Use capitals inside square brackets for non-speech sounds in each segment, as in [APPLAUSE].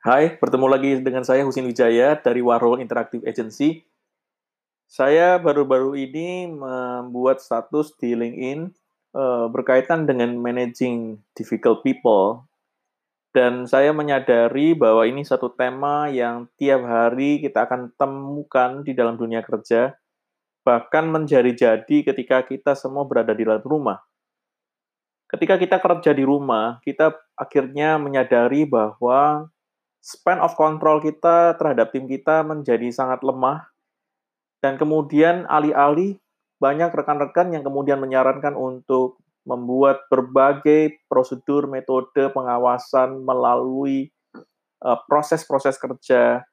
Hai, bertemu lagi dengan saya Husin Wijaya dari Warhol Interactive Agency. Saya baru-baru ini membuat status di LinkedIn uh, berkaitan dengan managing difficult people. Dan saya menyadari bahwa ini satu tema yang tiap hari kita akan temukan di dalam dunia kerja, bahkan menjadi-jadi ketika kita semua berada di dalam rumah. Ketika kita kerja di rumah, kita akhirnya menyadari bahwa span of control kita terhadap tim kita menjadi sangat lemah dan kemudian alih-alih banyak rekan-rekan yang kemudian menyarankan untuk membuat berbagai prosedur metode pengawasan melalui eh, proses-proses uh, kerja,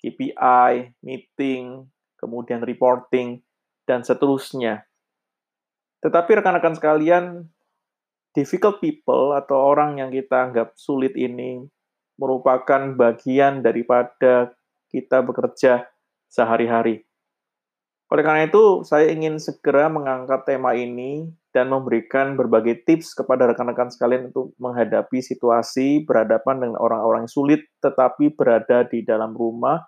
KPI, meeting, kemudian reporting, dan seterusnya. Tetapi rekan-rekan sekalian, difficult people atau orang yang kita anggap sulit ini merupakan bagian daripada kita bekerja sehari-hari. Oleh karena itu, saya ingin segera mengangkat tema ini dan memberikan berbagai tips kepada rekan-rekan sekalian untuk menghadapi situasi berhadapan dengan orang-orang sulit tetapi berada di dalam rumah.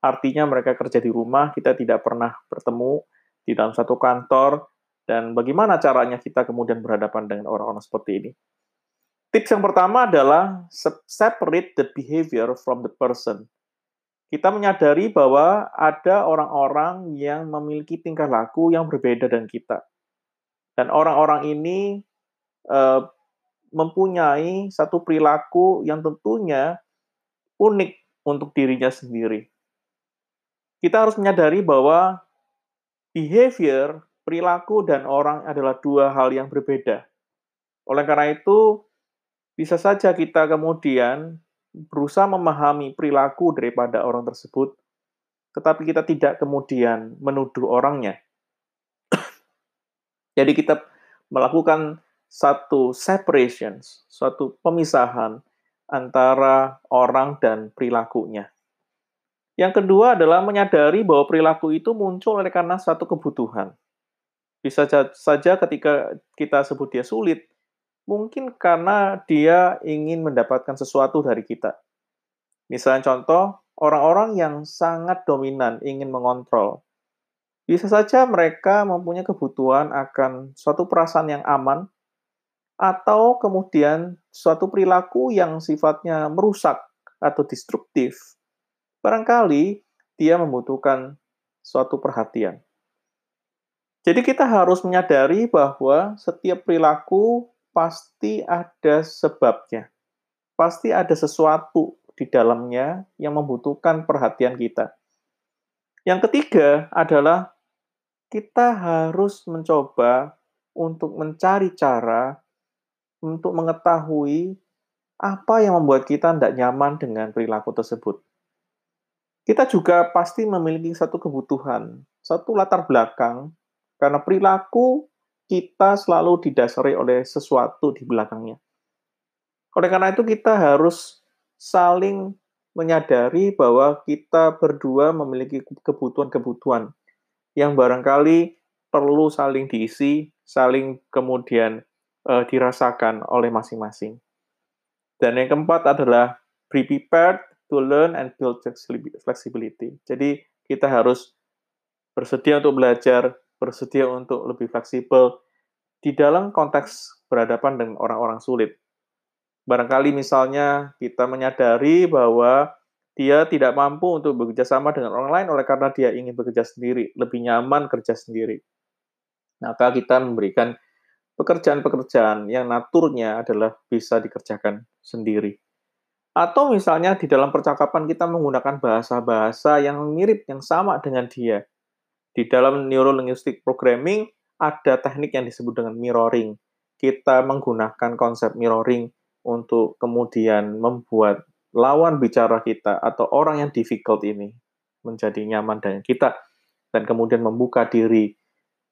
Artinya mereka kerja di rumah, kita tidak pernah bertemu di dalam satu kantor, dan bagaimana caranya kita kemudian berhadapan dengan orang-orang seperti ini. Tips yang pertama adalah separate the behavior from the person kita menyadari bahwa ada orang-orang yang memiliki tingkah laku yang berbeda dengan kita. Dan orang-orang ini uh, mempunyai satu perilaku yang tentunya unik untuk dirinya sendiri. Kita harus menyadari bahwa behavior, perilaku, dan orang adalah dua hal yang berbeda. Oleh karena itu, bisa saja kita kemudian berusaha memahami perilaku daripada orang tersebut, tetapi kita tidak kemudian menuduh orangnya. [COUGHS] Jadi kita melakukan satu separation, suatu pemisahan antara orang dan perilakunya. Yang kedua adalah menyadari bahwa perilaku itu muncul oleh karena suatu kebutuhan. Bisa saja ketika kita sebut dia sulit, mungkin karena dia ingin mendapatkan sesuatu dari kita. Misalnya contoh, orang-orang yang sangat dominan ingin mengontrol. Bisa saja mereka mempunyai kebutuhan akan suatu perasaan yang aman, atau kemudian suatu perilaku yang sifatnya merusak atau destruktif. Barangkali dia membutuhkan suatu perhatian. Jadi kita harus menyadari bahwa setiap perilaku pasti ada sebabnya. Pasti ada sesuatu di dalamnya yang membutuhkan perhatian kita. Yang ketiga adalah kita harus mencoba untuk mencari cara untuk mengetahui apa yang membuat kita tidak nyaman dengan perilaku tersebut. Kita juga pasti memiliki satu kebutuhan, satu latar belakang, karena perilaku kita selalu didasari oleh sesuatu di belakangnya. Oleh karena itu kita harus saling menyadari bahwa kita berdua memiliki kebutuhan-kebutuhan yang barangkali perlu saling diisi, saling kemudian uh, dirasakan oleh masing-masing. Dan yang keempat adalah be prepared to learn and build flexibility. Jadi kita harus bersedia untuk belajar, bersedia untuk lebih fleksibel di dalam konteks berhadapan dengan orang-orang sulit. Barangkali misalnya kita menyadari bahwa dia tidak mampu untuk bekerja sama dengan orang lain oleh karena dia ingin bekerja sendiri, lebih nyaman kerja sendiri. Maka kita memberikan pekerjaan-pekerjaan yang naturnya adalah bisa dikerjakan sendiri. Atau misalnya di dalam percakapan kita menggunakan bahasa-bahasa yang mirip, yang sama dengan dia. Di dalam neurolinguistic programming ada teknik yang disebut dengan mirroring. Kita menggunakan konsep mirroring untuk kemudian membuat lawan bicara kita atau orang yang difficult ini menjadi nyaman dengan kita dan kemudian membuka diri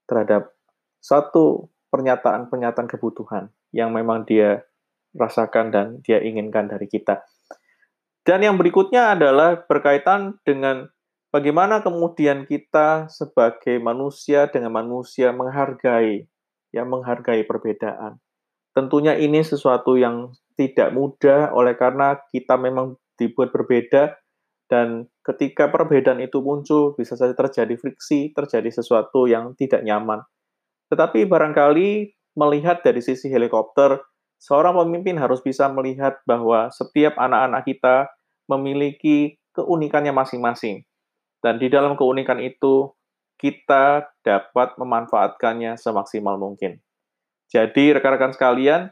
terhadap satu pernyataan-pernyataan kebutuhan yang memang dia rasakan dan dia inginkan dari kita. Dan yang berikutnya adalah berkaitan dengan Bagaimana kemudian kita sebagai manusia dengan manusia menghargai, ya menghargai perbedaan. Tentunya ini sesuatu yang tidak mudah oleh karena kita memang dibuat berbeda dan ketika perbedaan itu muncul bisa saja terjadi friksi, terjadi sesuatu yang tidak nyaman. Tetapi barangkali melihat dari sisi helikopter, seorang pemimpin harus bisa melihat bahwa setiap anak-anak kita memiliki keunikannya masing-masing. Dan di dalam keunikan itu, kita dapat memanfaatkannya semaksimal mungkin. Jadi, rekan-rekan sekalian,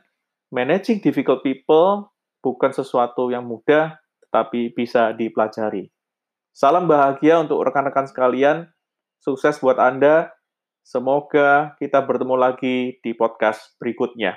managing difficult people bukan sesuatu yang mudah, tetapi bisa dipelajari. Salam bahagia untuk rekan-rekan sekalian. Sukses buat Anda. Semoga kita bertemu lagi di podcast berikutnya.